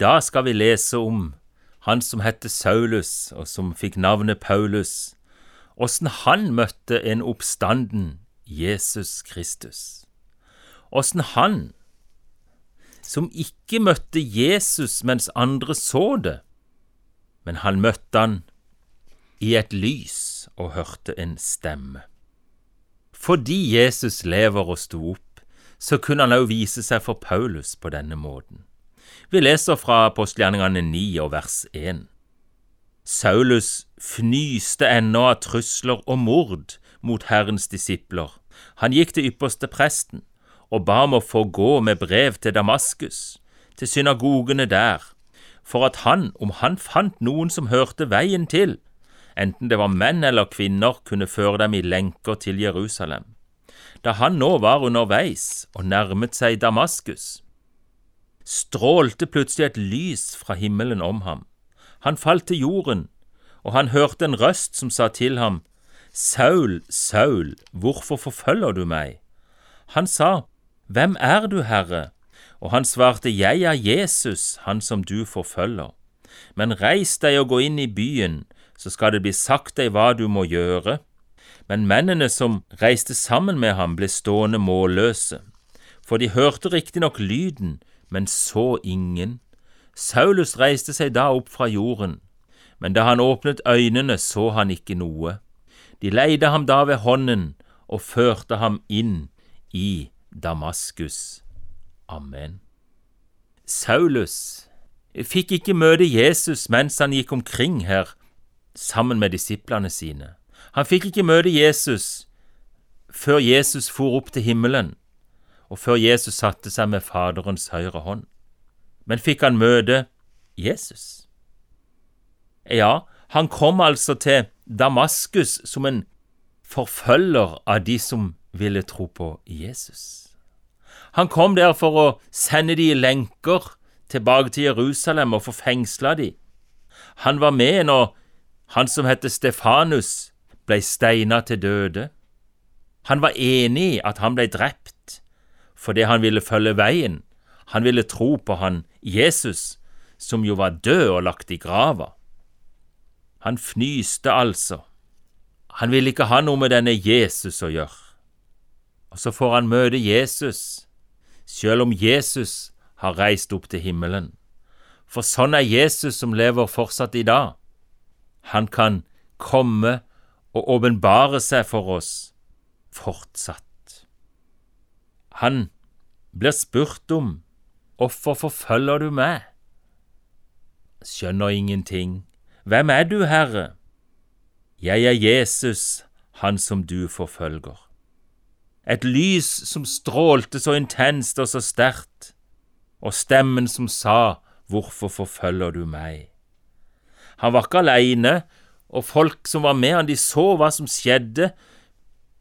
dag skal vi lese om han som het Saulus, og som fikk navnet Paulus, åssen han møtte en oppstanden Jesus Kristus. Åssen han, som ikke møtte Jesus mens andre så det, men han møtte han i et lys og hørte en stemme. Fordi Jesus lever og sto opp, så kunne han også vise seg for Paulus på denne måten. Vi leser fra postgjerningene 9 og vers 1. Saulus fnyste ennå av trusler og mord mot Herrens disipler. Han gikk til ypperste presten og ba om å få gå med brev til Damaskus, til synagogene der, for at han, om han fant noen som hørte veien til, enten det var menn eller kvinner, kunne føre dem i lenker til Jerusalem. Da han nå var underveis og nærmet seg Damaskus, strålte plutselig et lys fra himmelen om ham. Han falt til jorden, og han hørte en røst som sa til ham, Saul, Saul, hvorfor forfølger du meg? Han sa, Hvem er du, Herre? Og han svarte, Jeg er Jesus, han som du forfølger. Men reis deg og gå inn i byen, så skal det bli sagt deg hva du må gjøre. Men mennene som reiste sammen med ham, ble stående målløse, for de hørte riktignok lyden, men så ingen. Saulus reiste seg da opp fra jorden, men da han åpnet øynene, så han ikke noe. De leide ham da ved hånden og førte ham inn i Damaskus. Amen. Saulus fikk ikke møte Jesus mens han gikk omkring her sammen med disiplene sine. Han fikk ikke møte Jesus før Jesus for opp til himmelen, og før Jesus satte seg med Faderens høyre hånd. Men fikk han møte Jesus? Ja, han kom altså til Damaskus som en forfølger av de som ville tro på Jesus. Han kom der for å sende de i lenker tilbake til Jerusalem og få fengsla de. Han var med når han som het Stefanus, ble steina til døde. Han var enig i at han ble drept fordi han ville følge veien. Han ville tro på han Jesus, som jo var død og lagt i grava. Han fnyste altså. Han ville ikke ha noe med denne Jesus å gjøre. Og så får han møte Jesus, selv om Jesus har reist opp til himmelen. For sånn er Jesus som lever fortsatt i dag. Han kan komme og åpenbare seg for oss fortsatt. Han blir spurt om hvorfor forfølger du meg? Skjønner ingenting. Hvem er du, Herre? Jeg er Jesus, han som du forfølger. Et lys som strålte så intenst og så sterkt, og stemmen som sa, Hvorfor forfølger du meg? Han var ikke aleine, og folk som var med han, de så hva som skjedde,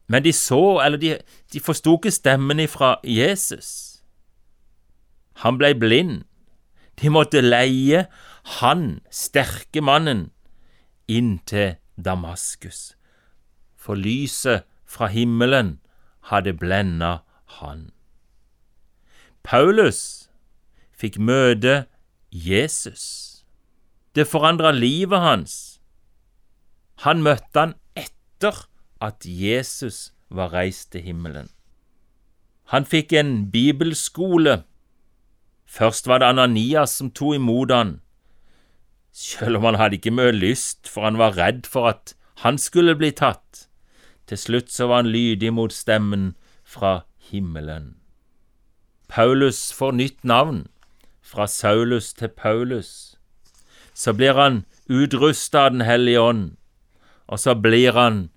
men de så, eller de, de forsto ikke stemmen ifra Jesus. Han blei blind. De måtte leie han, sterke mannen, inn til Damaskus, for lyset fra himmelen hadde blenda han. Paulus fikk møte Jesus. Det forandra livet hans. Han møtte han etter at Jesus var reist til himmelen. Han fikk en bibelskole. Først var det Ananias som tok imot han, selv om han hadde ikke mye lyst, for han var redd for at han skulle bli tatt. Til slutt så var han lydig mot stemmen fra himmelen. Paulus får nytt navn fra Saulus til Paulus. Så blir han utrusta av Den hellige ånd, og så blir han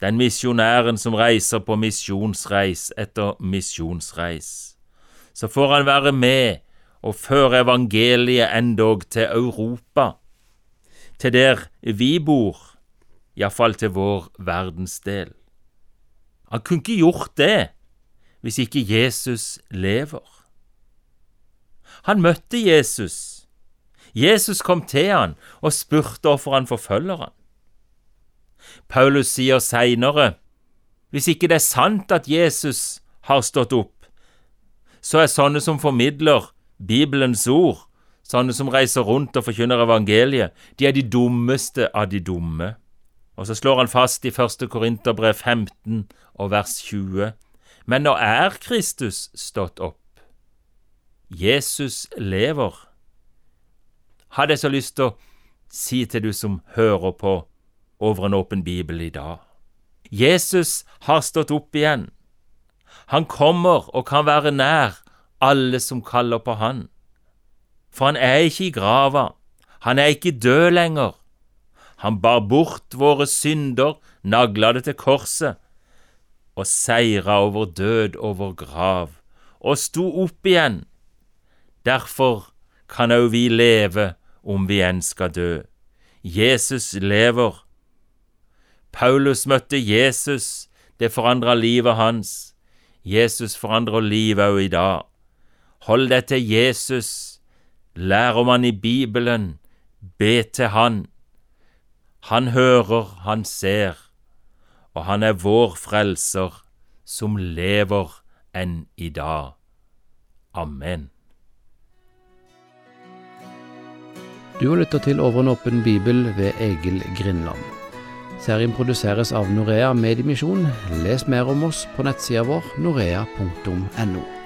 den misjonæren som reiser på misjonsreis etter misjonsreis. Så får han være med og føre evangeliet endog til Europa, til der vi bor, iallfall til vår verdensdel. Han kunne ikke gjort det hvis ikke Jesus lever. Han møtte Jesus. Jesus kom til han og spurte hvorfor han forfølger han. Paulus sier seinere, hvis ikke det er sant at Jesus har stått opp, så er sånne som formidler Bibelens ord, sånne som reiser rundt og forkynner evangeliet, de er de dummeste av de dumme. Og så slår han fast i første Korinterbrev 15 og vers 20. Men nå er Kristus stått opp. Jesus lever. Hadde jeg så lyst til å si til du som hører på over en åpen bibel i dag. Jesus har stått opp igjen. Han kommer og kan være nær alle som kaller på han. For han er ikke i grava, han er ikke død lenger. Han bar bort våre synder, nagla det til korset, og seira over død over grav, og sto opp igjen. Derfor kan òg vi leve om vi enn skal dø. Jesus lever. Paulus møtte Jesus, det forandra livet hans. Jesus forandrer livet òg i dag. Hold deg til Jesus, lær om han i Bibelen, be til han. Han hører, han ser, og han er vår frelser, som lever enn i dag. Amen. Du har lytta til Over en åpen bibel ved Egil Grindland. Serien produseres av Norea Mediemisjon. Les mer om oss på nettsida vår norea.no.